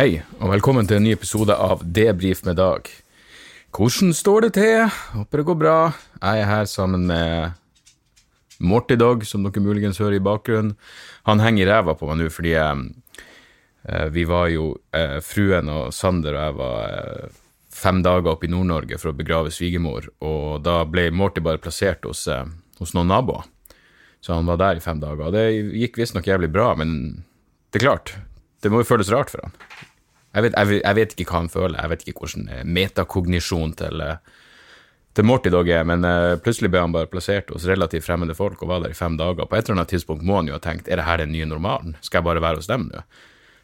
Hei, og velkommen til en ny episode av Debrif med Dag. Hvordan står det til? Håper det går bra. Jeg er her sammen med Morty Dog, som dere muligens hører i bakgrunnen. Han henger i ræva på meg nå fordi eh, vi var jo eh, Fruen og Sander og jeg var eh, fem dager oppe i Nord-Norge for å begrave svigermor, og da ble Morty bare plassert hos, eh, hos noen naboer. Så han var der i fem dager. Og det gikk visstnok jævlig bra, men det er klart, det må jo føles rart for han. Jeg vet, jeg, jeg vet ikke hva han føler, jeg vet ikke hvordan eh, metakognisjon til, eh, til Morty Dog er, men uh, plutselig ble han bare plassert hos relativt fremmede folk og var der i fem dager. På et eller annet tidspunkt må han jo ha tenkt er det her den nye normalen, skal jeg bare være hos dem nå?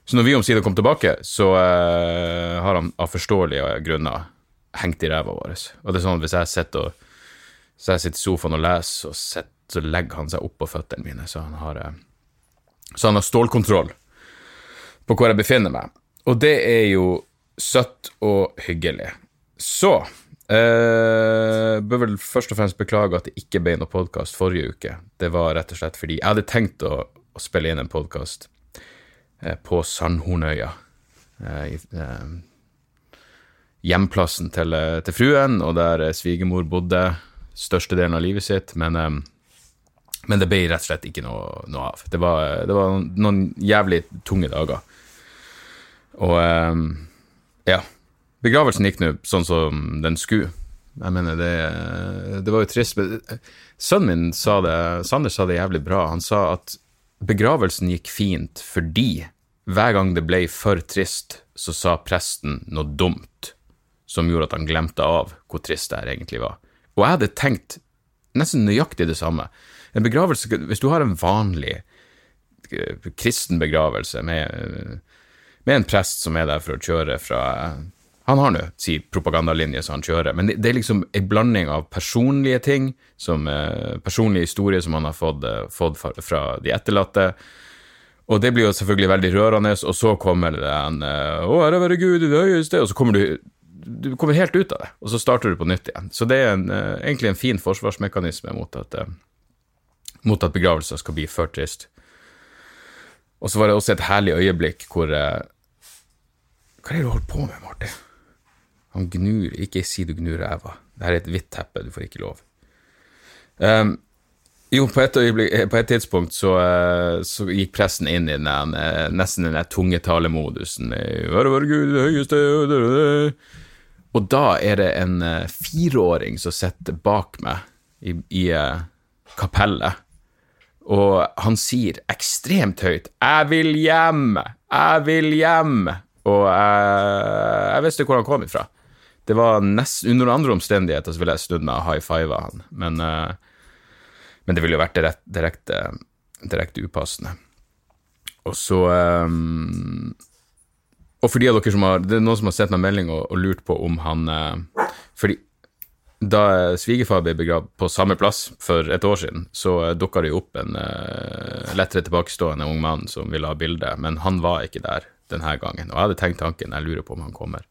Så når vi omsider kom tilbake, så uh, har han av forståelige grunner hengt i ræva vår. Og det er sånn at hvis jeg sitter, og, jeg sitter i sofaen og leser, og sitter, så legger han seg oppå føttene mine, så han har, uh, så han har stålkontroll på hvor jeg befinner meg. Og det er jo søtt og hyggelig. Så eh, Bør vel først og fremst beklage at det ikke ble noen podkast forrige uke. Det var rett og slett fordi jeg hadde tenkt å, å spille inn en podkast eh, på Sandhornøya. Eh, hjemplassen til, til fruen, og der svigermor bodde størstedelen av livet sitt. Men, eh, men det ble rett og slett ikke noe, noe av. Det var, det var noen jævlig tunge dager. Og um, ja. Begravelsen gikk nå sånn som den skulle. Jeg mener, det, det var jo trist. men Sønnen min sa det, Sander sa det jævlig bra. Han sa at begravelsen gikk fint fordi hver gang det ble for trist, så sa presten noe dumt som gjorde at han glemte av hvor trist det her egentlig var. Og jeg hadde tenkt nesten nøyaktig det samme. En begravelse, Hvis du har en vanlig eh, kristen begravelse med med en prest som er der for å kjøre fra Han har nå si propagandalinje som han kjører, men det, det er liksom en blanding av personlige ting, som eh, personlige historier som han har fått, eh, fått fra, fra, de etterlatte. Og det blir jo selvfølgelig veldig rørende, og så kommer det en eh, 'Å, ære være Gud i det høyeste', og så kommer du du kommer helt ut av det, og så starter du på nytt igjen. Så det er en, egentlig en fin forsvarsmekanisme mot at, mot at begravelser skal bli for trist. Og så var det også et herlig øyeblikk hvor Hva er det du holder på med, Martin? Han gnur Ikke si du gnur ræva. Det her er et hvitt teppe, du får ikke lov. Um, jo, på et, øyeblikk, eh, på et tidspunkt så, eh, så, gikk pressen inn i den eh, nesten den tungetalemodusen. «Vare, vare, Gud det høyeste Og da er det en fireåring som sitter bak meg i, i kapellet. Og han sier ekstremt høyt 'Jeg vil hjem! Jeg vil hjem!' Og jeg, jeg visste hvor han kom ifra. Det var nest, Under andre omstendigheter så ville jeg snudd meg og high fiva han, men, uh, men det ville jo vært direkte, direkte, direkte upassende. Og så um, Og for de av dere som har Det er noen som har sett meg melding og, og lurt på om han uh, Fordi da svigerfar ble begravd på samme plass for et år siden, så dukka det jo opp en uh, lettere tilbakestående ung mann som ville ha bilde, men han var ikke der denne gangen. Og jeg hadde tenkt tanken, jeg lurer på om han kommer.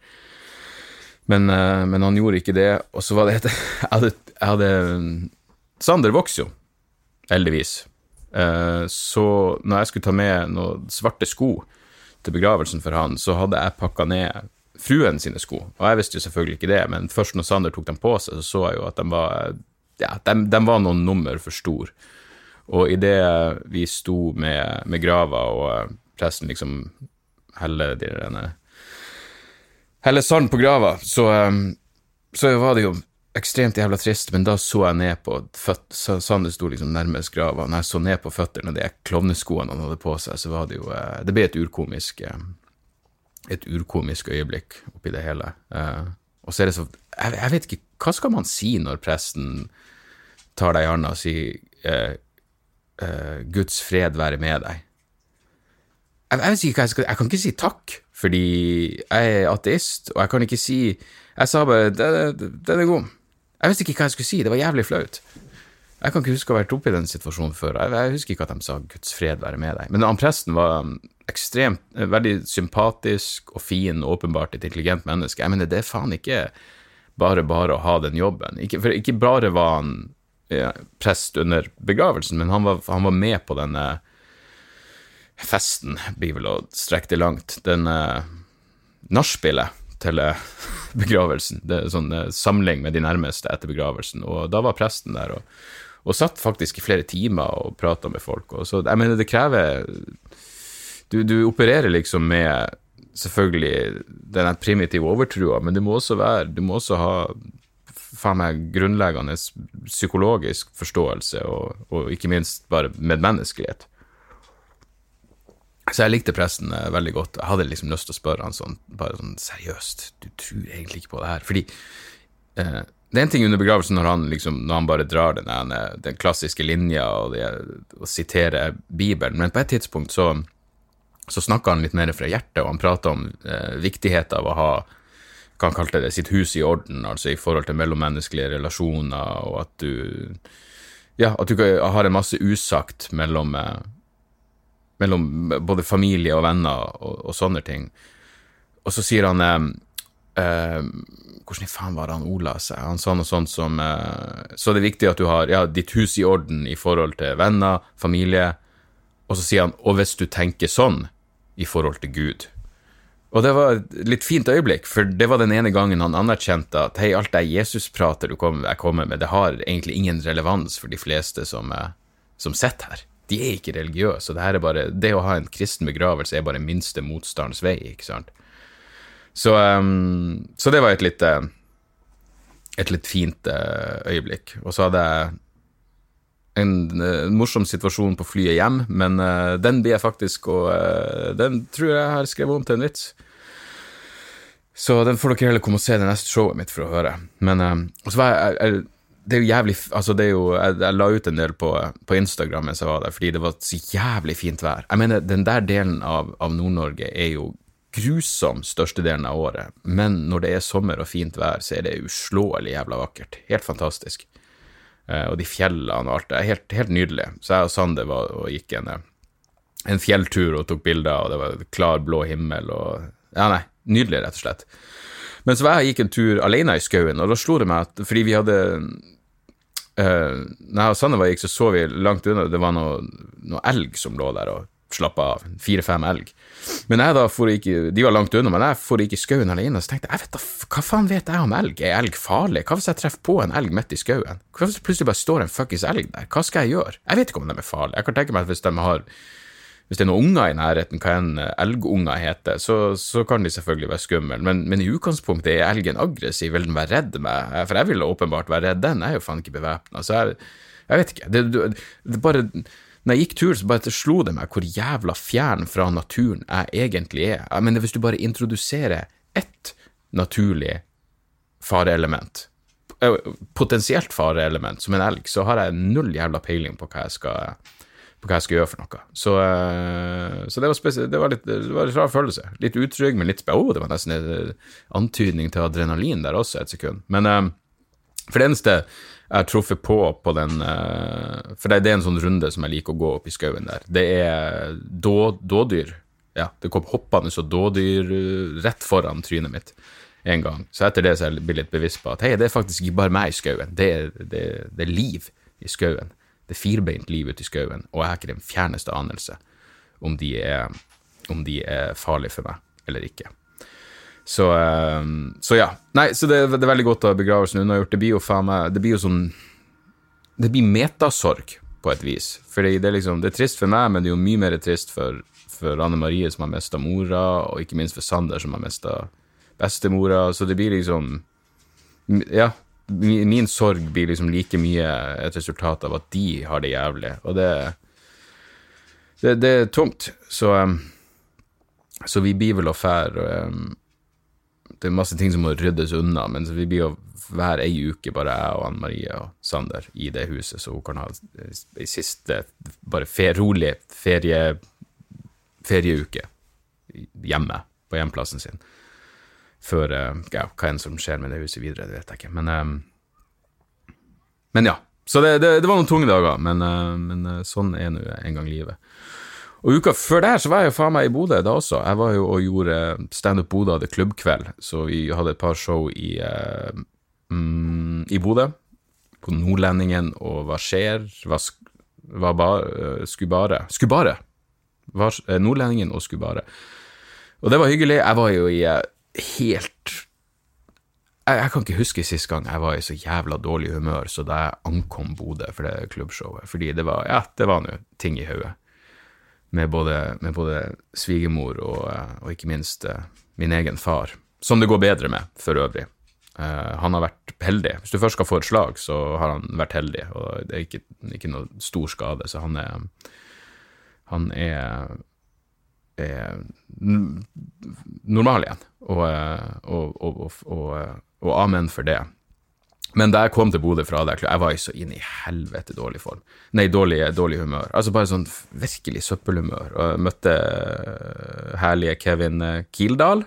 Men, uh, men han gjorde ikke det, og så var det et Jeg hadde, jeg hadde Sander vokser jo, heldigvis. Uh, så når jeg skulle ta med noen svarte sko til begravelsen for han, så hadde jeg pakka ned fruen sine sko. Og jeg visste jo selvfølgelig ikke det, men først når Sander tok dem på seg, så så jeg jo at de var, ja, de, de var noen nummer for store. Og idet vi sto med, med grava, og presten liksom heller de denne Helle sand på grava, så, så var det jo ekstremt jævla trist, men da så jeg ned på føtt, sandet sto liksom nærmest grava. Når jeg så ned på føttene og de klovneskoene han hadde på seg, så var det jo eh, Det ble et urkomisk eh, et urkomisk øyeblikk oppi det hele. Uh, og så er det så jeg, jeg, vet ikke Hva skal man si når presten tar deg i hånda og sier uh, 'Guds fred være med deg'? Jeg, jeg, vet ikke hva jeg skal Jeg kan ikke si takk, fordi jeg er ateist, og jeg kan ikke si Jeg sa bare 'Den er god'. Jeg visste ikke hva jeg skulle si, det var jævlig flaut. Jeg kan ikke huske å ha vært oppe i den situasjonen før. Jeg, jeg, husker ikke at de sa 'Guds fred være med deg'. Men han presten var um, ekstremt, eh, veldig sympatisk og fin og åpenbart et intelligent menneske. Jeg mener, det er faen ikke bare bare å ha den jobben. Ikke, for ikke bare var han ja, prest under begravelsen, men han var, han var, med på denne festen, blir vel å strekke det langt. Den uh, nachspielet til uh, begravelsen. Det er sånn uh, samling med de nærmeste etter begravelsen. Og da var presten der og, og satt faktisk i flere timer og prata med folk. Og så, jeg mener, det krever du, du opererer liksom med selvfølgelig den primitive overtrua, men du må også være Du må også ha faen meg grunnleggende psykologisk forståelse og, og ikke minst bare medmenneskelighet. Så jeg likte presten eh, veldig godt. Jeg hadde liksom lyst til å spørre han sånn, bare sånn seriøst, du tror egentlig ikke på det her? Fordi eh, det er en ting under begravelsen når han, liksom, når han bare drar den, den klassiske linja og, og siterer Bibelen, men på et tidspunkt så, så snakka han litt mer fra hjertet, og han prata om eh, viktigheten av å ha hva han kalte det, sitt hus i orden, altså i forhold til mellommenneskelige relasjoner, og at du Ja, at du har en masse usagt mellom eh, mellom både familie og venner og, og sånne ting. Og så sier han eh, eh, Hvordan i faen var det han ola seg? Han sa noe sånt som eh, Så det er viktig at du har ja, ditt hus i orden i forhold til venner, familie. Og så sier han Og hvis du tenker sånn i forhold til Gud. Og det var et litt fint øyeblikk, for det var den ene gangen han anerkjente at hei, alt det Jesusprater du jeg kommer med, det har egentlig ingen relevans for de fleste som, eh, som sitter her de er ikke religiøse. Det, er bare, det å ha en kristen begravelse er bare minste motstandens vei, ikke sant. Så, um, så det var et litt, eh, et litt fint uh, øyeblikk. Og så hadde jeg en, en, morsom situasjon på flyet hjem, men uh, den blir jeg faktisk og uh, Den tror jeg har skrevet om til en vits. Så den får dere heller komme og se det neste showet mitt for å høre. Men uh, så var jeg, jeg det er jo jævlig Altså, er jo Jeg, jeg la ut en del på, på, Instagram mens jeg var der, fordi det var så jævlig fint vær. Jeg mener, den der delen av, av Nord-Norge er jo grusom størstedelen av året, men når det er sommer og fint vær, så er det uslåelig jævla vakkert. Helt fantastisk. Eh, og de fjellene og alt. Det er helt, helt nydelig. Så jeg og Sander var og gikk en, en fjelltur og tok bilder, og det var klar, blå himmel og Ja, nei, nydelig, rett og slett. Men så var jeg gikk en tur alene i skauen, og da slo det meg at fordi vi hadde Uh, når jeg og Sanne gikk, så så vi langt unna, det var noe, noe elg som lå der og slappa av. Fire-fem elg. Men jeg da for ikke, De var langt unna, men jeg for ikke i skauen alene. Så tenkte jeg vet da, hva faen vet jeg om elg? Er elg farlig? Hva hvis jeg treffer på en elg midt i skauen? Hva hvis det plutselig bare står en fuckings elg der? Hva skal jeg gjøre? Jeg vet ikke om de er farlige. Jeg kan tenke meg at hvis de har hvis det er noen unger i nærheten, hva enn elgunger heter, så, så, kan de selvfølgelig være skumle, men, men, i utgangspunktet er elgen aggressiv, vil den være redd meg? For jeg vil åpenbart være redd den, jeg er jo faen ikke bevæpna, så jeg, jeg, vet ikke. Det, det, det, bare Når jeg gikk tur, så bare slo det meg hvor jævla fjern fra naturen jeg egentlig er. Jeg mener, hvis du bare introduserer ett naturlig fareelement, potensielt fareelement, som en elg, så har jeg null jævla peiling på hva jeg skal på hva jeg skal gjøre for noe. Så, uh, så det, var det, var litt, det var en rar følelse. Litt utrygg, men litt oh, Det var nesten en eh, antydning til adrenalin der også, et sekund. Men uh, for det eneste jeg har truffet på på den For det, er en sånn runde som jeg liker å gå opp i skauen der. Det er då, dådyr. Ja, det kom hoppende og dådyr rett foran trynet mitt en gang. Så etter det så jeg blitt litt bevisst på at hei, det er faktisk ikke bare meg i skauen. Det, det, det er liv i skauen. Det er firbeint liv ute i skauen, og jeg har ikke den fjerneste anelse om de er, om de er farlige for meg eller ikke. Så, um, så ja. Nei, så det, det, er veldig godt å ha begravelsen unnagjort. Det blir jo faen meg Det blir jo sånn Det blir metasorg, på et vis. For det er liksom Det er trist for meg, men det er jo mye mer trist for, for Anne Marie, som har mista mora, og ikke minst for Sander, som har mista bestemora. Så det blir liksom Ja, min, sorg blir liksom like mye et resultat av at de har det jævlig, og det Det, det er tungt, så um, Så vi blir vel å fære um, Det er masse ting som må ryddes unna, men vi blir jo hver ei uke, bare jeg og Anne Marie og Sander, i det huset, så hun kan ha ei siste bare fer, rolig ferie, ferieuke hjemme, på hjemplassen sin. Før eh, ja, Hva enn som skjer med det huset videre, det vet jeg ikke. Men, eh, men ja. Så det, det, det, var noen tunge dager, men, eh, men sånn er nå en gang livet. Og uka før der så var jeg jo faen meg i Bodø da også. Jeg var jo og gjorde Standup Bodø hadde klubbkveld, så vi hadde et par show i, mm, i Bodø. På Nordlendingen og Hva skjer? Hva, hva bar, skulle bare Skulle bare. Nordlendingen og Skubare. bare. Og det var hyggelig. Jeg var jo i helt jeg, jeg, kan ikke huske sist gang jeg var i så jævla dårlig humør så da jeg ankom Bodø for det klubbshowet. Fordi det var ja, det var nå ting i hodet. Med både, med både svigermor og, og, ikke minst uh, min egen far. Som det går bedre med, for øvrig. Uh, han har vært heldig. Hvis du først skal få et slag, så har han vært heldig. Og det er ikke, ikke noe stor skade, så han er Han er er normal igjen, og, og, og, og, amen for det. Men da jeg kom til Bodø fra der, jeg var jo så inn i helvete dårlig form. Nei, dårlig, dårlig humør. Altså bare sånn virkelig søppelhumør. Og jeg møtte herlige Kevin Kildahl.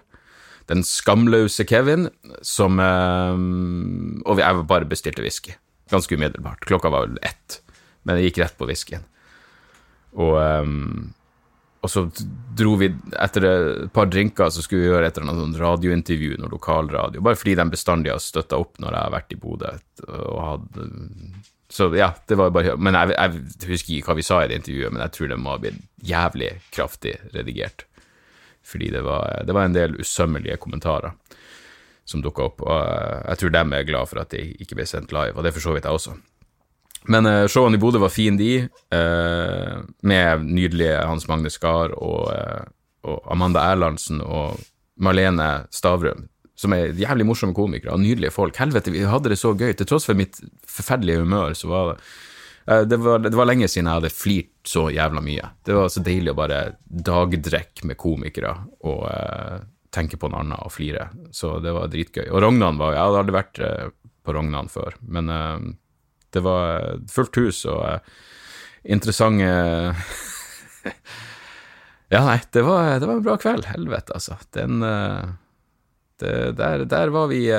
Den skamløse Kevin, som Og jeg bare bestilte whisky. Ganske umiddelbart. Klokka var vel ett, men jeg gikk rett på whiskyen. Og og så dro vi Etter et par drinker så skulle vi gjøre et eller annet sånn radiointervju, noe lokalradio, bare fordi de bestandig har støtta opp når jeg har vært i Bodø. og hadde... Så ja, det var bare Men jeg, jeg, husker ikke hva vi sa i det intervjuet, men jeg tror det må ha blitt jævlig kraftig redigert. Fordi det var, det var en del usømmelige kommentarer som dukka opp, og jeg tror dem er glad for at de ikke ble sendt live, og det er for så vidt jeg også. Men uh, showene i Bodø var fine, de. Uh, med nydelige Hans Magne Skar og, uh, og, Amanda Erlandsen og Marlene Stavrum. Som er jævlig morsomme komikere og nydelige folk. Helvete, vi hadde det så gøy. Til tross for mitt forferdelige humør, så var det det var, det var, lenge siden jeg hadde flirt så jævla mye. Det var så deilig å bare dagdrekke med komikere og tenke på noe annet og flire. Så det var dritgøy. Og Rognan var Jeg hadde aldri vært på Rognan før, men det var fullt hus og uh, interessante Ja, nei, det var, det var, en bra kveld. Helvete, altså. Den uh, det, der, der, var vi i,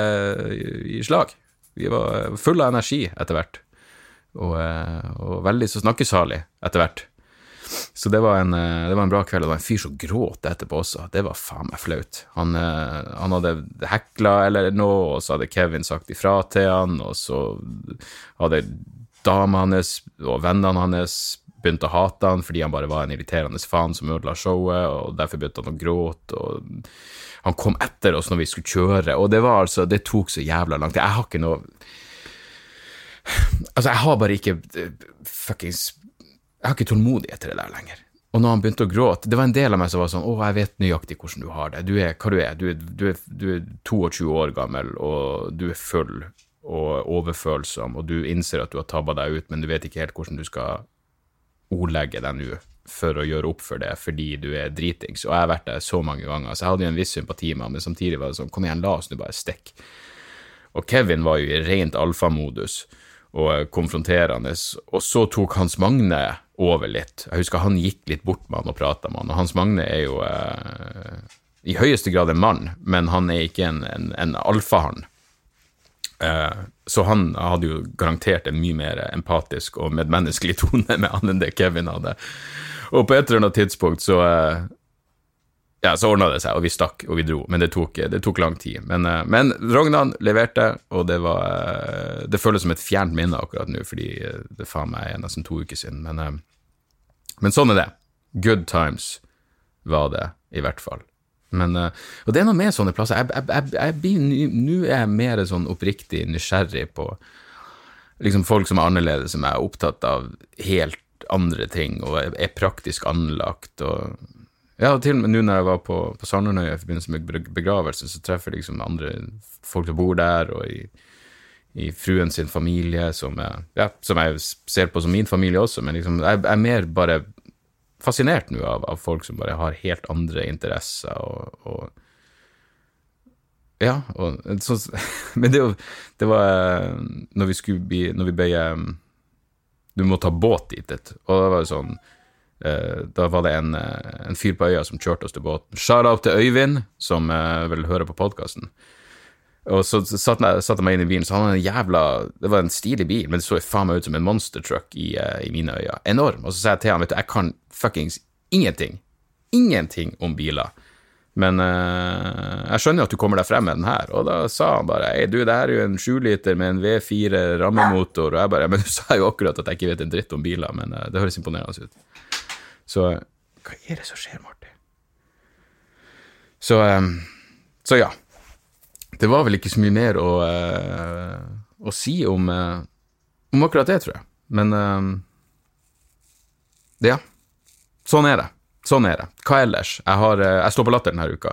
i slag. Vi var fulle av energi etter hvert. Og, og veldig så snakkesalig etter hvert. Så det var, en, eh, det var, en, bra kveld. Og det var en fyr som gråt etterpå også. Det var faen meg flaut. Han, eh, han hadde hekla eller noe, og så hadde Kevin sagt ifra til han, og så hadde dama hans og vennene hans begynt å hate han fordi han bare var en irriterende faen som ødela showet, og derfor begynte han å gråte. og Han kom etter oss når vi skulle kjøre, og det var altså Det tok så jævla lang tid. Jeg har ikke noe Altså, jeg har bare ikke eh, fuckings jeg har ikke tålmodighet til det der lenger. Og når han begynte å gråte Det var en del av meg som var sånn Å, jeg vet nøyaktig hvordan du har det. Du er hva du er. Du er, du er, du er 22 år gammel, og du er full og overfølsom, og du innser at du har tabba deg ut, men du vet ikke helt hvordan du skal ordlegge deg nå for å gjøre opp for det fordi du er dritings. Og jeg har vært der så mange ganger, så jeg hadde jo en viss sympati med ham, men samtidig var det sånn Kom igjen, la oss nå bare stikke. Og Kevin var jo i rent alfamodus og konfronterende, og så tok Hans Magne over litt. Jeg husker han gikk litt bort med han og prata med han, og Hans Magne er jo eh, i høyeste grad en mann, men han er ikke en, en, en alfahann. Eh, så han hadde jo garantert en mye mer empatisk og medmenneskelig tone med han enn det Kevin hadde. Og på et eller annet tidspunkt så eh, ja, så ordna det seg, og vi stakk og vi dro, men det tok, det tok lang tid. Men, eh, men, Rognan leverte, og det var eh, Det føles som et fjernt minne akkurat nå, fordi det faen meg er nesten to uker siden. Men, men sånn er det. Good times var det, i hvert fall. Men, og det er noe med sånne plasser. Jeg, Nå er jeg mer sånn oppriktig nysgjerrig på liksom folk som er annerledes, som er opptatt av helt andre ting og er praktisk anlagt. og ja, til og med nå når jeg var på, på Sandernøya i forbindelse med begravelse, så treffer jeg liksom andre folk som bor der, og i, i fruen sin familie, som ja, som jeg ser på som min familie også, men liksom, jeg, jeg er mer bare fascinert nå av, av, folk som bare har helt andre interesser og, og Ja, og så, Men det, det var Når vi skulle bli Når vi ble Du må ta båt dit, og da var det sånn eh, da var det en, en, fyr på øya som kjørte oss til båten. Shout-out til Øyvind, som vel vil høre på podkasten. Og så satte jeg, satt meg inn i bilen, så han hadde en jævla Det var en stilig bil, men det så faen meg ut som en monstertruck i, uh, i mine øyne. Enorm. Og så sa jeg til han, vet du, jeg kan fuckings ingenting. Ingenting om biler. Men uh, jeg skjønner jo at du kommer deg frem med den her, og da sa han bare Ei, du, det her er jo en sjuliter med en V4 rammemotor, og jeg bare Men du sa jo akkurat at jeg ikke vet en dritt om biler, men uh, det høres imponerende ut. Så hva er det som skjer, Martin? Så, um, så ja det var vel ikke så mye mer å, uh, å si om, uh, om, akkurat det, tror jeg. Men uh, ja. Sånn er det. Sånn er det. Hva ellers? Jeg, har, jeg står på Latter denne uka.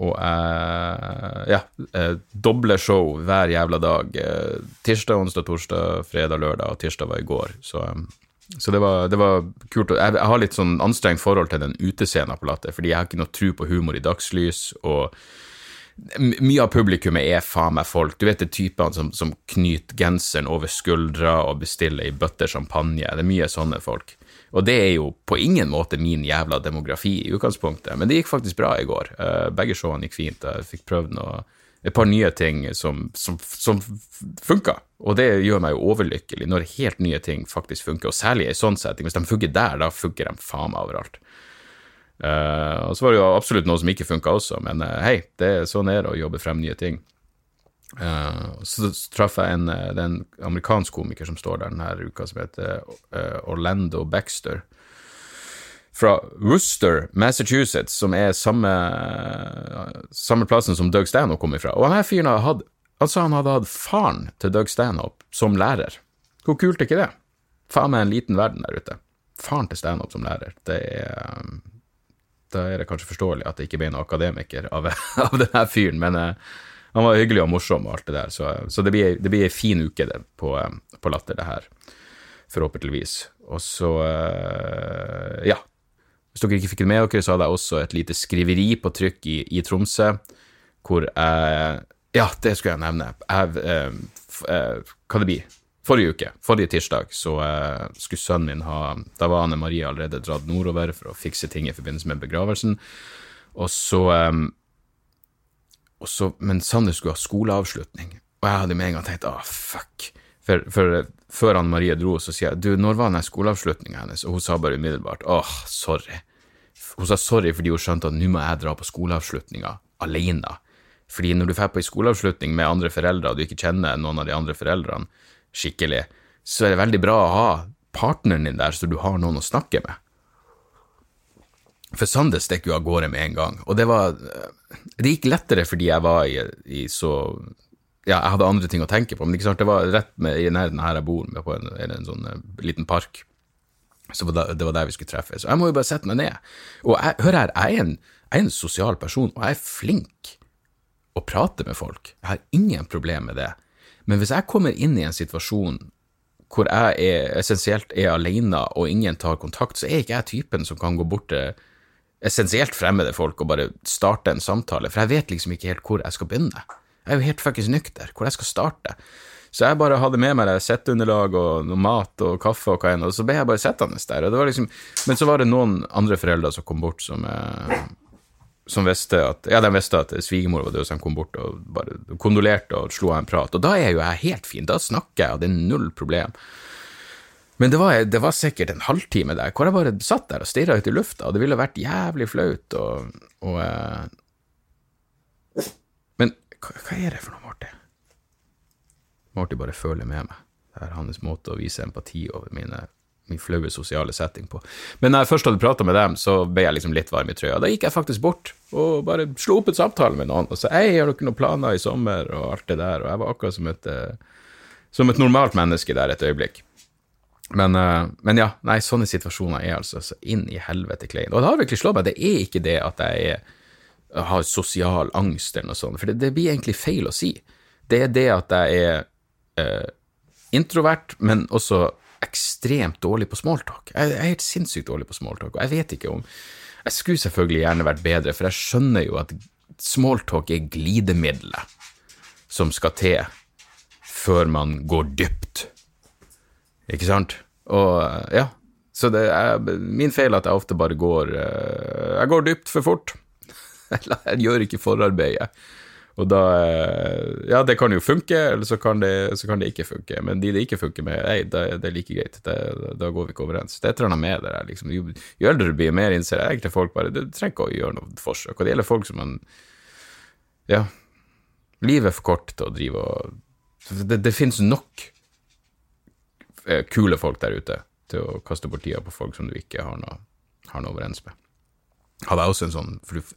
og jeg Ja. doble show hver jævla dag. tirsdag, onsdag, torsdag, fredag, lørdag, og tirsdag var i går. Så, så det, var, det, var, kult. Jeg, jeg har litt sånn anstrengt forhold til den utescenen på Latter, fordi jeg har ikke noe tro på humor i dagslys. og mye av publikummet er faen meg folk. Du vet det typene som, som knyter genseren over skuldra og bestiller ei bøtte champagne. Det er mye sånne folk. Og det er jo på ingen måte min jævla demografi i utgangspunktet, men det gikk faktisk bra i går. Uh, begge showene gikk fint. Jeg fikk prøvd noe, et par nye ting som, som, som funka, og det gjør meg jo overlykkelig når helt nye ting faktisk funker, og særlig i sånn setting. Hvis de funker der, da funker de faen meg overalt. Uh, og så var det jo absolutt noe som ikke funka også, men uh, hei, det er sånn er det å jobbe frem nye ting. Uh, så, så traff jeg en, en amerikansk komiker som står der denne uka, som heter Orlando Baxter. Fra Worcester, Massachusetts, som er samme, samme plassen som Doug Stanhope kom ifra. Og denne fyren hadde, han han hadde hatt faren til Doug Stanhope som lærer. Hvor kult er ikke det? Faen meg en liten verden der ute. Faren til Stanhope som lærer. Det er da er det kanskje forståelig at det ikke ble noen akademiker av, av denne fyren, men uh, han var hyggelig og morsom og alt det der, så, så det blir ei fin uke det, på, um, på, Latter, det her. Forhåpentligvis. Og så, uh, ja. Hvis dere ikke fikk det med dere, så hadde jeg også et lite skriveri på trykk i, i Tromsø, hvor jeg Ja, det skulle jeg nevne. Jeg, uh, hva det blir? Forrige uke, forrige tirsdag, så uh, skulle sønnen min ha Da var Anne Marie allerede dratt nordover for å fikse ting i forbindelse med begravelsen. Og så, um, og så Men Sander skulle ha skoleavslutning, og jeg hadde med en gang tenkt ah, fuck. For, for før Anne Marie dro, så sier jeg du, når var den skoleavslutninga hennes? Og hun sa bare umiddelbart åh, oh, sorry. Hun sa sorry fordi hun skjønte at nå må jeg dra på skoleavslutninga alene. Fordi når du drar på ei skoleavslutning med andre foreldre, og du ikke kjenner noen av de andre foreldrene, skikkelig, så er det veldig bra å ha partneren din der, så du har noen å snakke med. For Sander stikker jo av gårde med en gang, og det var Det gikk lettere fordi jeg var i, i, så Ja, jeg hadde andre ting å tenke på, men ikke sant, det var rett med, i nærheten her jeg bor, på en, en, en sånn uh, liten park. Så det var der vi skulle treffes. Så jeg må jo bare sette meg ned. Og jeg, hør her, jeg er, en, jeg er en sosial person, og jeg er flink å prate med folk. Jeg har ingen problem med det. Men hvis jeg kommer inn i en situasjon hvor jeg er, essensielt er alene og ingen tar kontakt, så er ikke jeg typen som kan gå bort til essensielt fremmede folk og bare starte en samtale, for jeg vet liksom ikke helt hvor jeg skal begynne. Jeg er jo helt fuckings nykter, hvor jeg skal starte. Så jeg bare hadde med meg setteunderlag og noe mat og kaffe og hva enn, og så ble jeg bare sittende der. Liksom, men så var det noen andre foreldre som kom bort som eh, som visste at ja, de visste at svigermor var død, så de kom bort og bare kondolerte og slo av en prat. Og da er jo jeg helt fin, da snakker jeg, og det er null problem. Men det var, det var sikkert en halvtime der hvor jeg bare satt der og stirra ut i lufta, og det ville vært jævlig flaut og, og uh... Men hva, hva, er det for noe, Marty? Marty bare føler med meg. Det er hans måte å vise empati over mine min flaue sosiale setting på. Men når jeg først hadde prata med dem, så ble jeg liksom litt varm i trøya. Da gikk jeg faktisk bort og bare slo opp et samtale med noen og sa hei, har dere noen planer i sommer, og alt det der. Og jeg var akkurat som et, uh, som et normalt menneske der et øyeblikk. Men, uh, men, ja, nei, sånne situasjoner er altså så inn i helvete klein. Og det har virkelig slått meg, det er ikke det at jeg er, har sosial angst eller noe sånt, for det, det blir egentlig feil å si. det er det at jeg er eh, introvert, men også ekstremt dårlig på smalltalk. Jeg, jeg er helt sinnssykt dårlig på smalltalk, og jeg vet ikke om Jeg skulle selvfølgelig gjerne vært bedre, for jeg skjønner jo at smalltalk er glidemiddelet som skal til før man går dypt. Ikke sant? Og ja, så det er min feil at jeg ofte bare går eh, Jeg går dypt for fort. Jeg gjør ikke forarbeidet. Og da eh, Ja, det kan jo funke, eller så kan det, så kan det ikke funke. Men de det ikke funker med, nei, det, det er like greit. Da går vi ikke overens. Det er et eller annet med det der. Liksom. Jo, jo eldre du blir, mer innser jeg egentlig folk bare Du trenger ikke å gjøre noe forsøk. Og det gjelder folk som man Ja. Livet er for kort til å drive og Det, det finnes nok eh, kule folk der ute til å kaste bort tida på folk som du ikke har noe, har noe overens med. Hadde jeg også en sånn for du,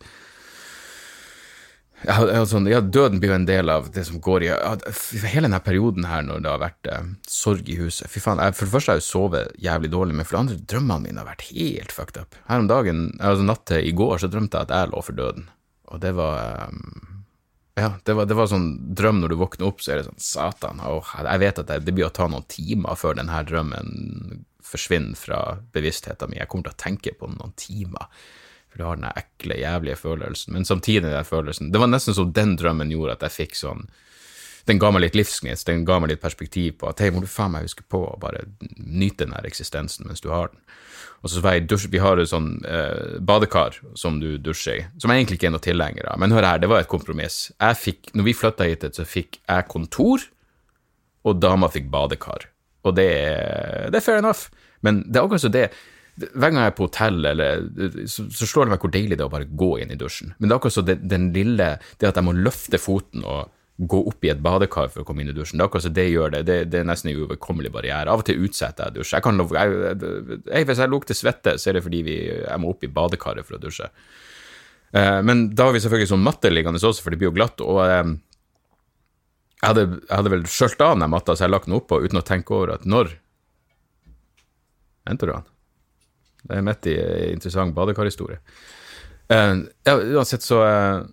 jeg, sånn, ja, Døden blir jo en del av det som går i Hele denne perioden her når det har vært eh, sorg i huset Fy faen, jeg, For det første har jeg jo sovet jævlig dårlig, men for det andre, drømmene mine har vært helt fucked up. Her om dagen, altså natt til i går, så drømte jeg at jeg lå for døden. Og det var um, Ja, det var, det var sånn drøm når du våkner opp, så er det sånn Satan, oh, jeg vet at det, det blir å ta noen timer før denne drømmen forsvinner fra bevisstheten min. Jeg kommer til å tenke på den noen timer for du har den ekle, jævlige følelsen. Men samtidig den følelsen Det var nesten som den drømmen gjorde at jeg fikk sånn Den ga meg litt livsgnist, den ga meg litt perspektiv på at hei, må du faen meg huske på å bare nyte den her eksistensen mens du har den. Og så var jeg dusj, Vi har et sånn eh, badekar som du dusjer i, som jeg egentlig ikke er noe tilhenger av. Men hør her, det var et kompromiss. Jeg fikk, når vi flytta hit, så fikk jeg kontor, og dama fikk badekar. Og det, det er fair enough, men det er akkurat som det hver gang jeg er på hotell, eller, så, så, slår det meg hvor deilig det er å bare gå inn i dusjen. Men det er akkurat så det, den lille Det at jeg må løfte foten og gå opp i et badekar for å komme inn i dusjen, det er akkurat så det gjør det. Det, det er nesten en uoverkommelig barriere. Av og til utsetter jeg dusj. Jeg kan, jeg, hvis jeg lukter svette, så er det fordi vi, jeg må opp i badekaret for å dusje. Uh, men da har vi selvfølgelig sånn matte liggende også, for det blir jo glatt. og uh, jeg hadde, jeg hadde vel skjølt av den matta, så jeg lagt den oppå uten å tenke over at når Henter du den? Det er midt i interessant badekarhistorie. Uh, ja, uansett, så uh,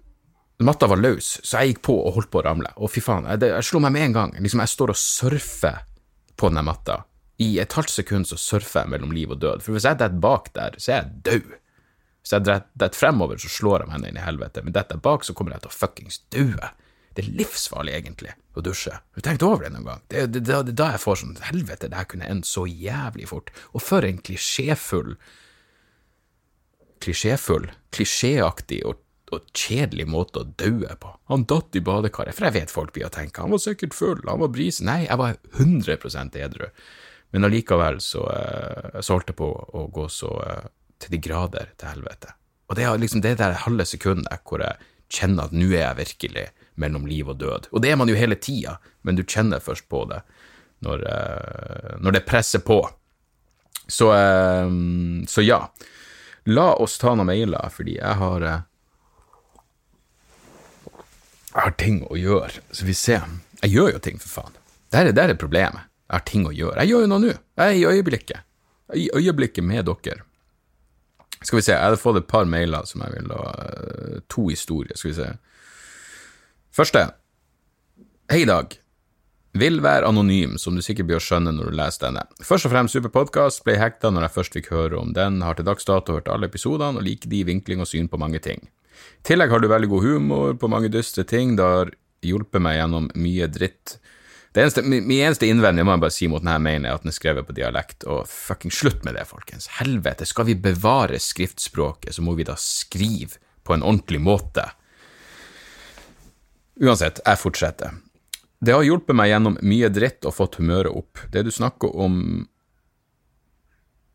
Matta var løs, så jeg gikk på og holdt på å ramle. Og fy faen, jeg, jeg slo meg med en gang. Liksom, jeg står og surfer på denne matta. I et halvt sekund så surfer jeg mellom liv og død. For hvis jeg detter bak der, så er jeg død. Hvis jeg detter fremover, så slår jeg henne inn i helvete. Men detter jeg bak, så kommer jeg til å fuckings dø. Det er livsfarlig, egentlig, å dusje. Har du tenkt over det noen gang? Det er da, jeg får sånn Helvete, det her kunne endt så jævlig fort. Og for en klisjéfull Klisjéfull, klisjéaktig og, og, kjedelig måte å daue på. Han datt i badekaret, for jeg vet folk blir å tenke han var sikkert full, han var brisen. Nei, jeg var 100% edru. Men allikevel så, så holdt jeg på å gå så uh, til de grader til helvete. Og det er liksom det der halve sekundet hvor jeg kjenner at nå er jeg virkelig mellom liv og død. Og det er man jo hele tida, men du kjenner først på det når, uh, når det presser på. Så, uh, så, ja. La oss ta noen mailer, fordi jeg har uh, Jeg har ting å gjøre. Så vi ser. Jeg gjør jo ting, for faen. Det er, det er problemet. Jeg har ting å gjøre. Jeg gjør jo noe nå. Jeg er i øyeblikket. I øyeblikket med dere. Skal vi se, jeg hadde fått et par mailer som jeg vil ha To historier. Skal vi se. Første. Hei, Dag. Vil være anonym, som du sikkert blir å skjønne når du leser denne. Først og fremst super podkast, ble hekta når jeg først fikk høre om den, har til dags dato hørt alle episodene og liker de vinkling og syn på mange ting. I tillegg har du veldig god humor på mange dystre ting, det har hjulpet meg gjennom mye dritt. Det eneste, min eneste innvending må jeg bare si mot denne mailen, er at den er skrevet på dialekt, og fucking slutt med det, folkens. Helvete, skal vi bevare skriftspråket, så må vi da skrive på en ordentlig måte. Uansett, jeg fortsetter. Det har hjulpet meg gjennom mye dritt og fått humøret opp. Det du snakker om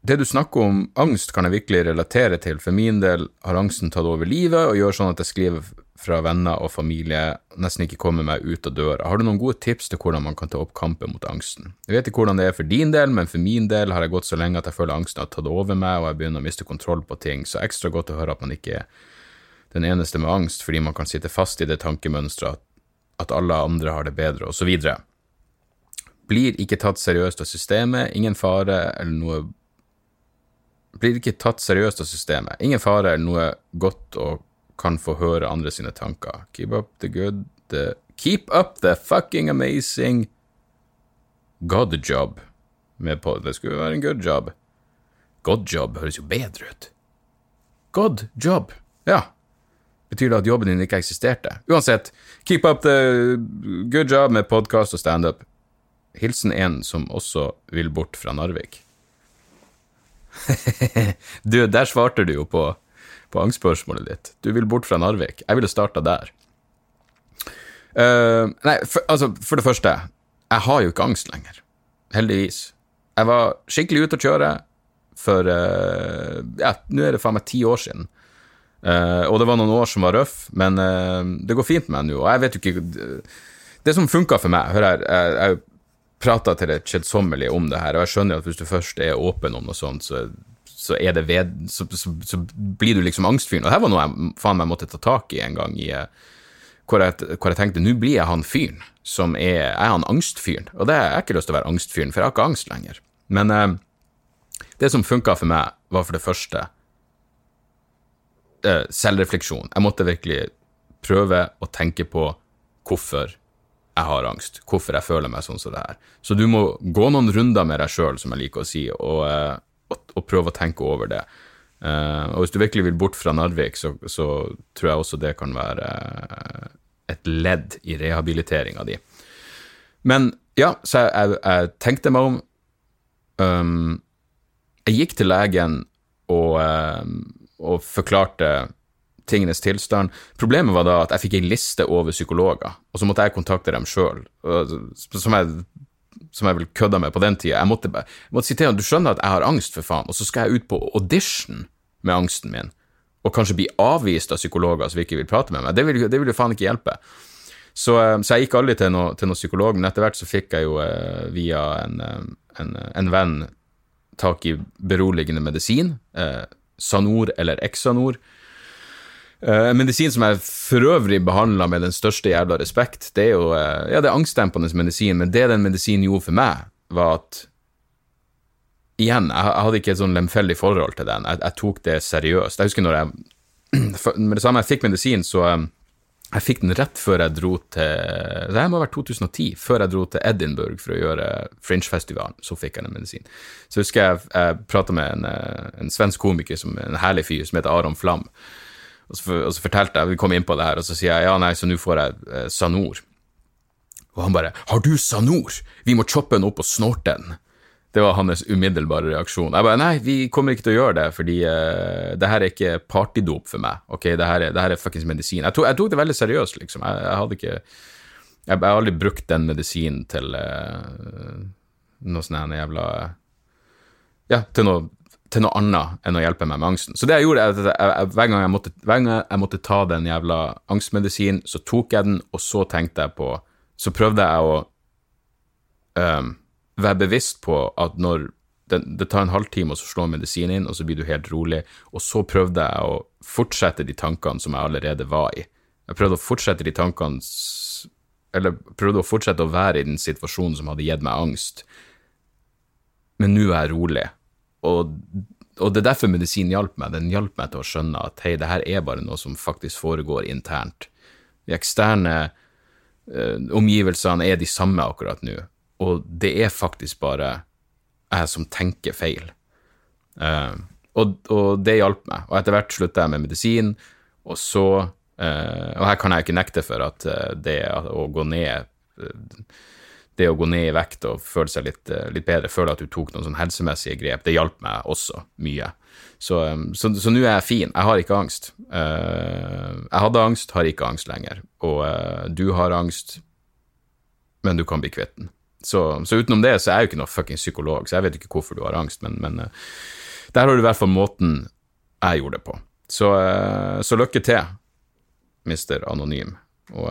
Det du snakker om angst, kan jeg virkelig relatere til. For min del har angsten tatt over livet og gjør sånn at jeg skriver fra venner og familie, nesten ikke kommer meg ut av døra. Har du noen gode tips til hvordan man kan ta opp kampen mot angsten? Jeg vet ikke hvordan det er for din del, men for min del har jeg gått så lenge at jeg føler angsten har tatt over meg, og jeg begynner å miste kontroll på ting, så ekstra godt å høre at man ikke er den eneste med angst, fordi man kan sitte fast i det tankemønsteret at, at alle andre har det bedre, osv. Blir ikke tatt seriøst av systemet, ingen fare eller noe Blir ikke tatt seriøst av systemet, ingen fare eller noe godt og kan få høre andre sine tanker. Keep up the good, the, Keep up the fucking amazing God job. Med på, det skulle være en good job. God job høres jo bedre ut. God job. Ja. Betyr det at jobben din ikke eksisterte? Uansett, keep up the good job med podkast og standup. Hilsen en som også vil bort fra Narvik. du, der svarte du jo på, på angstspørsmålet ditt. Du vil bort fra Narvik. Jeg ville starta der. Uh, nei, for, altså, for det første, jeg har jo ikke angst lenger. Heldigvis. Jeg var skikkelig ute å kjøre for uh, Ja, nå er det faen meg ti år siden. Uh, og det var noen år som var røff, men det går fint med meg nå. Og jeg vet jo ikke Det som funka for meg Hør her, jeg, jeg prata til det kjedsommelige om det her, og jeg skjønner at hvis du først er åpen om noe sånt, så, så, ved, så, så blir du liksom angstfyren. Og det her var noe jeg faen meg måtte ta tak i en gang, i, hvor, jeg, hvor jeg tenkte nå blir jeg han fyren som er Jeg er han angstfyren, og det har jeg ikke lyst til å være angstfyren, for jeg har ikke angst lenger. Men uh, det som funka for meg, var for det første eh, selvrefleksjon. Jeg måtte virkelig prøve å tenke på hvorfor jeg har angst, hvorfor jeg føler meg sånn som det her. Så du må gå noen runder med deg sjøl, som jeg liker å si, og, eh, og, og, prøve å tenke over det. Uh, og hvis du virkelig vil bort fra Narvik, så, så, tror jeg også det kan være uh, et ledd i rehabiliteringa di. Men ja, så jeg, jeg, jeg tenkte meg om. Um, jeg gikk til legen og, um, og forklarte tingenes tilstand. Problemet var da at jeg fikk ei liste over psykologer, og så måtte jeg kontakte dem sjøl, som jeg som jeg vel kødda med på den tida. Jeg måtte, jeg måtte si til ham du skjønner at jeg har angst, for faen, og så skal jeg ut på audition med angsten min, og kanskje bli avvist av psykologer som ikke vil prate med meg. Det vil, det vil jo faen ikke hjelpe. Så, eh, så, jeg gikk aldri til noen noe psykolog, men etter hvert så fikk jeg jo eh, via en, eh, en, en, venn tak i beroligende medisin, eh, Sanor eller Exanor, Eh, en medisin som jeg for øvrig behandla med den største jævla respekt, det er jo uh, ja, det er angstdempende medisin, men det den medisinen gjorde for meg, var at Igjen, jeg, hadde ikke et sånn lemfeldig forhold til den, jeg, jeg, tok det seriøst. Jeg husker når jeg Med det samme jeg fikk medisin, så um, jeg fikk den rett før jeg dro til Det må ha vært 2010, før jeg dro til Edinburgh for å gjøre Fringe-festivalen. Så fikk jeg den medisin. Så husker jeg jeg prata med en, en, svensk komiker, som, en herlig fyr, som heter Aron Flam. Og så, og så, fortalte jeg, vi kom inn på det her, og så sier jeg ja, nei, så nå får jeg eh, Sanor. Og han bare 'Har du Sanor? Vi må choppe den opp og snorte den'. Det var hans umiddelbare reaksjon. Jeg bare 'Nei, vi kommer ikke til å gjøre det, fordi uh, det her er ikke partydop for meg'. Ok, det her er, det her er fuckings medisin. Jeg tok, jeg tok, det veldig seriøst, liksom. Jeg, jeg hadde ikke jeg, har aldri brukt den medisinen til uh, noe sånn jævla Ja, til noe til noe annet enn å hjelpe meg med angsten. Så det jeg gjorde, jeg, jeg, hver, gang jeg måtte, hver gang jeg måtte ta den jævla angstmedisinen, så tok jeg den, og så tenkte jeg på Så prøvde jeg å um, være bevisst på at når det, det tar en halvtime, og så slår medisinen inn, og så blir du helt rolig, og så prøvde jeg å fortsette de tankene som jeg allerede var i. Jeg prøvde å fortsette de tankene Eller prøvde å fortsette å være i den situasjonen som hadde gitt meg angst, men nå er jeg rolig og, og, det er derfor medisin hjalp meg. Den hjalp meg til å skjønne at hei, det her er bare noe som faktisk foregår internt. De eksterne eh, omgivelsene er de samme akkurat nå, og det er faktisk bare jeg som tenker feil. Uh, og, og, det hjalp meg. Og etter hvert slutta jeg med medisin, og så uh, Og her kan jeg ikke nekte for at det å gå ned det å gå ned i vekt og føle seg litt, eh, litt bedre, føle at du tok noen sånn helsemessige grep, det hjalp meg også mye. Så, så, så nå er jeg fin. Jeg har ikke angst. Jeg hadde angst, har ikke angst lenger. Og du har angst, men du kan bli kvitt den. Så, så, utenom det så er jeg jo ikke noen fuckings psykolog, så jeg vet ikke hvorfor du har angst, men, men uh, der har du i hvert fall måten jeg gjorde det på. Så, så lykke til, mister Anonym. Og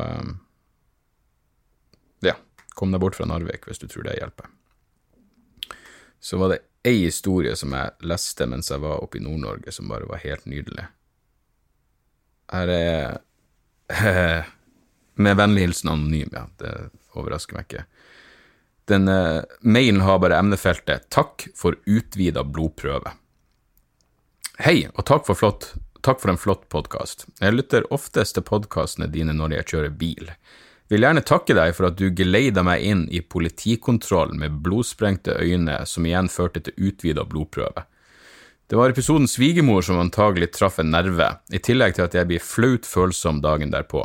ja. Kom deg bort fra Narvik hvis du tror det hjelper. Så var det ei historie som jeg leste mens jeg var oppe i Nord-Norge, som bare var helt nydelig. Her er Med vennlig hilsen anonym, ja. Det overrasker meg ikke. Den uh, mailen har bare emnefeltet 'Takk for utvida blodprøve'. Hei, og takk for, flott, takk for en flott podkast. Jeg lytter oftest til podkastene dine når jeg kjører bil. Vil gjerne takke deg for at du geleida meg inn i politikontrollen med blodsprengte øyne, som igjen førte til utvida blodprøve. Det var episoden Svigermor som antagelig traff en nerve, i tillegg til at jeg blir flaut følsom dagen derpå.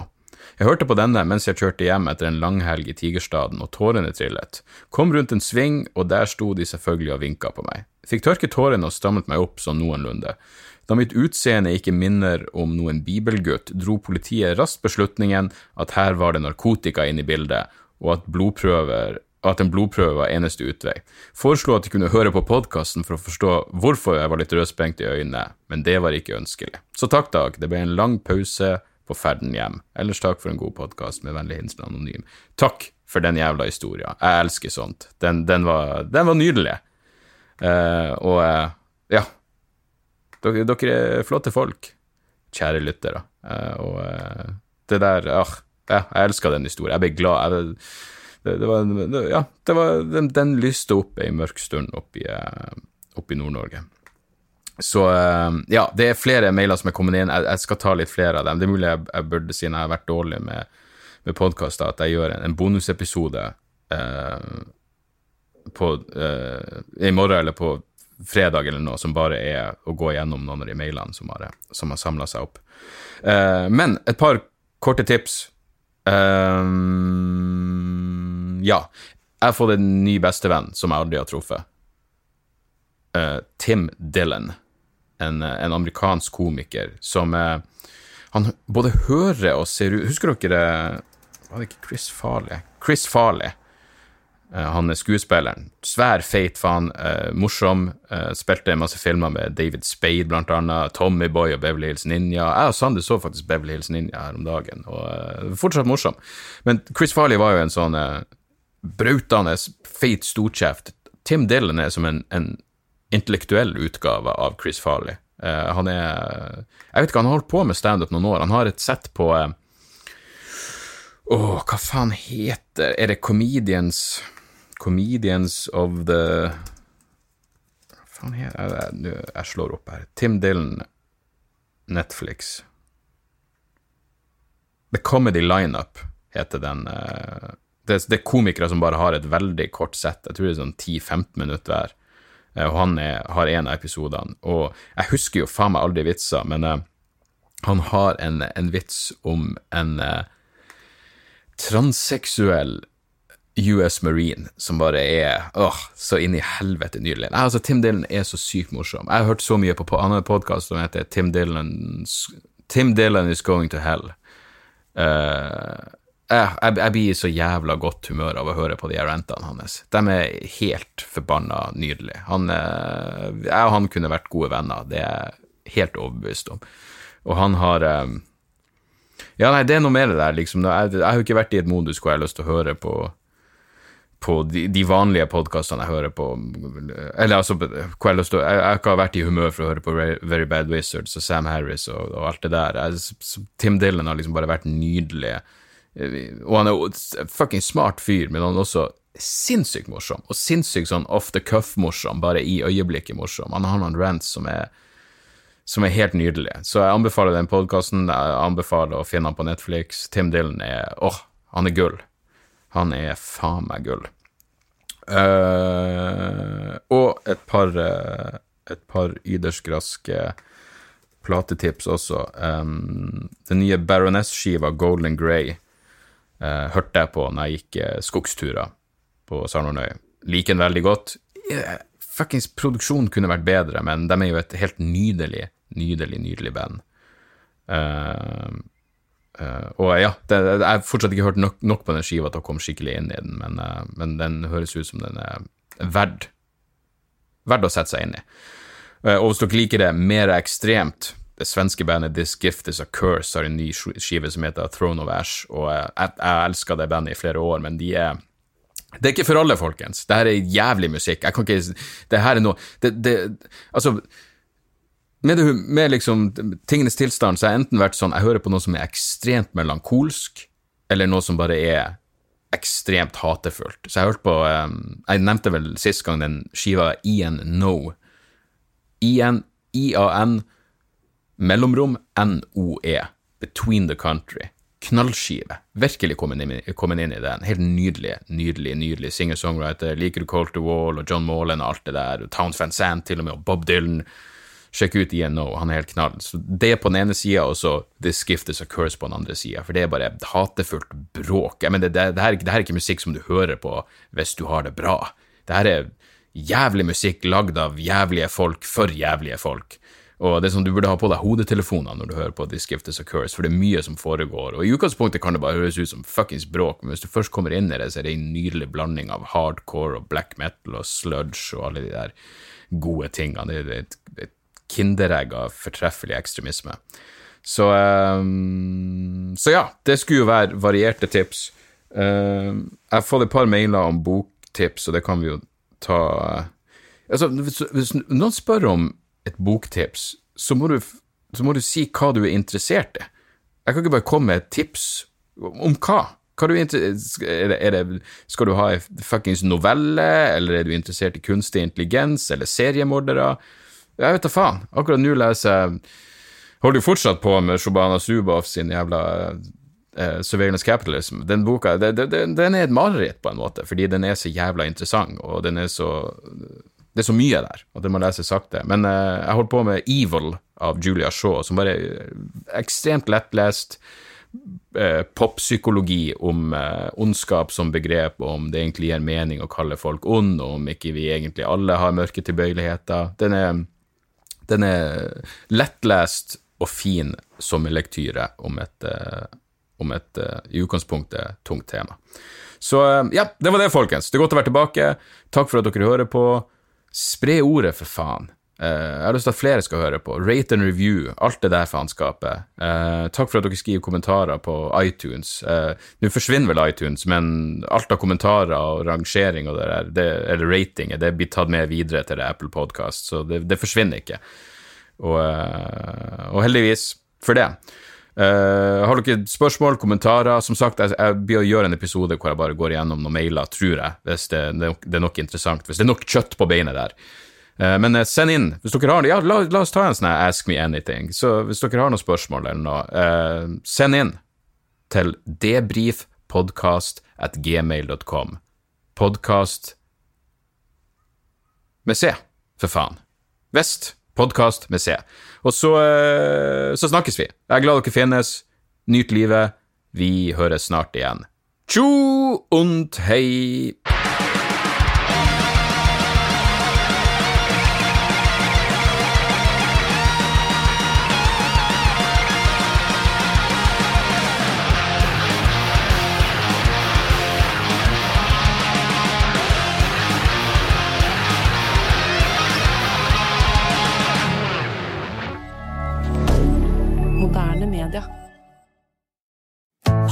Jeg hørte på denne mens jeg kjørte hjem etter en langhelg i Tigerstaden, og tårene trillet. Kom rundt en sving, og der sto de selvfølgelig og vinka på meg. Fikk tørket tårene og strammet meg opp sånn noenlunde. Da mitt utseende ikke minner om noen bibelgutt, dro politiet raskt beslutningen at her var det narkotika inne i bildet, og at blodprøver at en blodprøve var eneste utvei. Foreslo at de kunne høre på podkasten for å forstå hvorfor jeg var litt rødsprengt i øynene, men det var ikke ønskelig. Så takk, Dag, det ble en lang pause på ferden hjem. Ellers takk for en god podkast, med vennlig hilsen Anonym. Takk for den jævla historia. Jeg elsker sånt. Den, den, var, den var, nydelig. Uh, og uh, ja, dere, dere, er flotte folk, kjære lyttere. Uh, og det der ah, ja, jeg elska den historien. Jeg ble glad. Jeg, det, det, var, det, ja, det var, den, den lyste opp ei mørk stund oppe i Nord-Norge. Så ja, det er flere mailer som er kommet inn. Jeg, skal ta litt flere av dem. Det er mulig jeg, jeg burde, siden jeg har vært dårlig med, med podkaster, at jeg gjør en, en bonusepisode eh, på eh, i morgen eller på fredag eller noe, som bare er å gå gjennom noen av de mailene som har, som har samla seg opp. Eh, men et par korte tips. Eh, ja. Jeg har fått en ny bestevenn som jeg aldri har truffet. Uh, Tim Dillon en, en amerikansk komiker som eh, Han både hører og ser ut Husker dere Var det ikke Chris Farley? Chris Farley. Eh, han er skuespilleren. Svær, feit faen. Eh, morsom. Spilte masse filmer med David Spade, blant annet. Tommy Boy og Beverly Hills Ninja. Jeg og Sander så faktisk Beverly Hills Ninja her om dagen, og fortsatt morsom. Men Chris Farley var jo en sånn brautende, feit storkjeft. Tim Dillon er som en, en intellektuell utgave av Chris Farley. Uh, han er Jeg vet ikke, han har holdt på med standup noen år. Han har et sett på Å, uh, hva faen heter Er det Comedians Comedians of the Hva faen heter jeg, jeg slår opp her. Tim Dillon, Netflix. The Comedy Lineup heter den. Uh, det, det, er komikere som bare har et veldig kort sett. Jeg tror det er sånn 10-15 minutter hver. Eh, og han er, har en av episodene. Og jeg husker jo faen meg aldri vitser, men uh, han har en, en, vits om en uh, transseksuell US Marine som bare er åh, så inn i helvete nydelig. Nei, altså, Tim Dillon er så sykt morsom. Jeg har hørt så mye på, på en podkast som heter Tim Dillon, Tim Dillon is going to hell. Uh, jeg, jeg, jeg, blir i så jævla godt humør av å høre på de rantene hans. De er helt forbanna nydelige. Han, eh, jeg og han kunne vært gode venner, det er jeg helt overbevist om. Og han har eh, Ja, nei, det er noe med det der, liksom. Jeg, jeg har jo ikke vært i et modus hvor jeg har lyst til å høre på på de, de vanlige podkastene jeg hører på Eller altså, hvor jeg, til, jeg, jeg har vært i humør for å høre på Very Bad Wizards og Sam Harris og, og alt det der. Jeg, Tim Dylan har liksom bare vært nydelig og han er jo en fucking smart fyr, men han er også sinnssykt morsom, og sinnssykt sånn off the cuff-morsom, bare i øyeblikket morsom. Han har noen rants som er, som er helt nydelige. Så jeg anbefaler den podkasten. Jeg anbefaler å finne han på Netflix. Tim Dylan er åh, han er gull. Han er faen meg gull. Uh, og et par uh, et par ydersgraske platetips også. Um, den nye Baroness-skiva Golden Grey Uh, hørte jeg på når jeg gikk eh, skogsturer på Sarnornøy. Liker den veldig godt. Yeah, fuckings produksjonen kunne vært bedre, men de er jo et helt nydelig, nydelig, nydelig band. Uh, og ja, det, jeg har fortsatt ikke hørt nok, nok, på den skiva til å komme skikkelig inn i den, men, men den høres ut som den er verdt, verdt å sette seg inn i. og hvis dere liker det mer ekstremt, det svenske bandet This Gift Is A Curse har en ny skive som heter Throne of Ash, og jeg, jeg elska det bandet i flere år, men de er det er ikke for alle, folkens. Det her er jævlig musikk. Jeg kan ikke Det her er noe det, det, Altså, med, det, med liksom tingenes tilstand så har jeg enten vært sånn Jeg hører på noe som er ekstremt melankolsk, eller noe som bare er ekstremt hatefullt. Så jeg har hørt på um, Jeg nevnte vel sist gang den skiva Ian No. Ian, I-A-N mellomrom NOE, Between the Country. knallskive. Virkelig kommet inn, inn i den. Helt nydelig, nydelig, nydelig singer-songwriter. Liker du Colt the Wall og John Morland og alt det der, og Towns til og med, og Bob Dylan. Sjekk ut INO, han er helt knall. Så det på den ene sida, og så This Gift Is A Curse på den andre sida, for det er bare hatefullt bråk. Jeg mener, det, det, her, det her er ikke musikk som du hører på hvis du har det bra. Det her er jævlig musikk lagd av jævlige folk for jævlige folk. Og det er sånn, Du burde ha på deg hodetelefoner når du hører på This Gift Is A Curse, for det er mye som foregår. Og I utgangspunktet kan det bare høres ut som fuckings bråk, men hvis du først kommer inn i det, så er det en nydelig blanding av hardcore og black metal og sludge og alle de der gode tingene. Det er et, et kinderegg av fortreffelig ekstremisme. Så, um, så ja, det skulle jo være varierte tips. Um, jeg har fått et par mailer om boktips, og det kan vi jo ta altså, hvis, hvis noen spør om et boktips, så må, du, så må du si hva du er interessert i. Jeg kan ikke bare komme med et tips. Om hva? hva du er, det, er det, skal du ha en fuckings novelle, eller er du interessert i kunstig intelligens, eller seriemordere? Jeg vet da faen. Akkurat nå leser jeg Holder jo fortsatt på med Shobana Zuboff sin jævla uh, Surveillance Capitalism. Den boka det, det, den er et mareritt, på en måte, fordi den er så jævla interessant, og den er så det er så mye der at det må leses sakte. Men uh, jeg holdt på med Evil av Julia Shaw, som bare er ekstremt lettlest. Uh, Poppsykologi om uh, ondskap som begrep, om det egentlig gir mening å kalle folk ond, og om ikke vi egentlig alle har mørke tilbøyeligheter. Den er, den er lettlest og fin som en lektyre om et, om et i utgangspunktet tungt tema. Så ja, det var det, folkens. Det er godt å være tilbake. Takk for at dere hører på. Spre ordet, for faen. Uh, jeg har lyst til at flere skal høre på. Rate and review, alt det der faenskapet. Uh, takk for at dere skriver kommentarer på iTunes. Uh, Nå forsvinner vel iTunes, men alt av kommentarer og rangering og det der, det, eller ratinger, det blir tatt med videre til Apple Podcast, så det, det forsvinner ikke. Og, og, heldigvis for det. Har dere spørsmål, kommentarer? Som sagt, jeg, jeg blir å gjøre en episode hvor jeg bare går igjennom noen mailer, tror jeg, hvis det, det er nok interessant. Hvis det er nok kjøtt på beinet der. Uh, men eh, send inn hvis dere har det. Ja, la, la, oss ta en sånn Ask me anything. Så hvis dere har noen spørsmål eller noe, uh, send inn til debrifpodkast at gmail.com. Podkast med C, for faen. Vest. Podkast med C. Og så, uh, så snakkes vi. Jeg er glad dere finnes. Nyt livet. Vi høres snart igjen. Tjo und hei!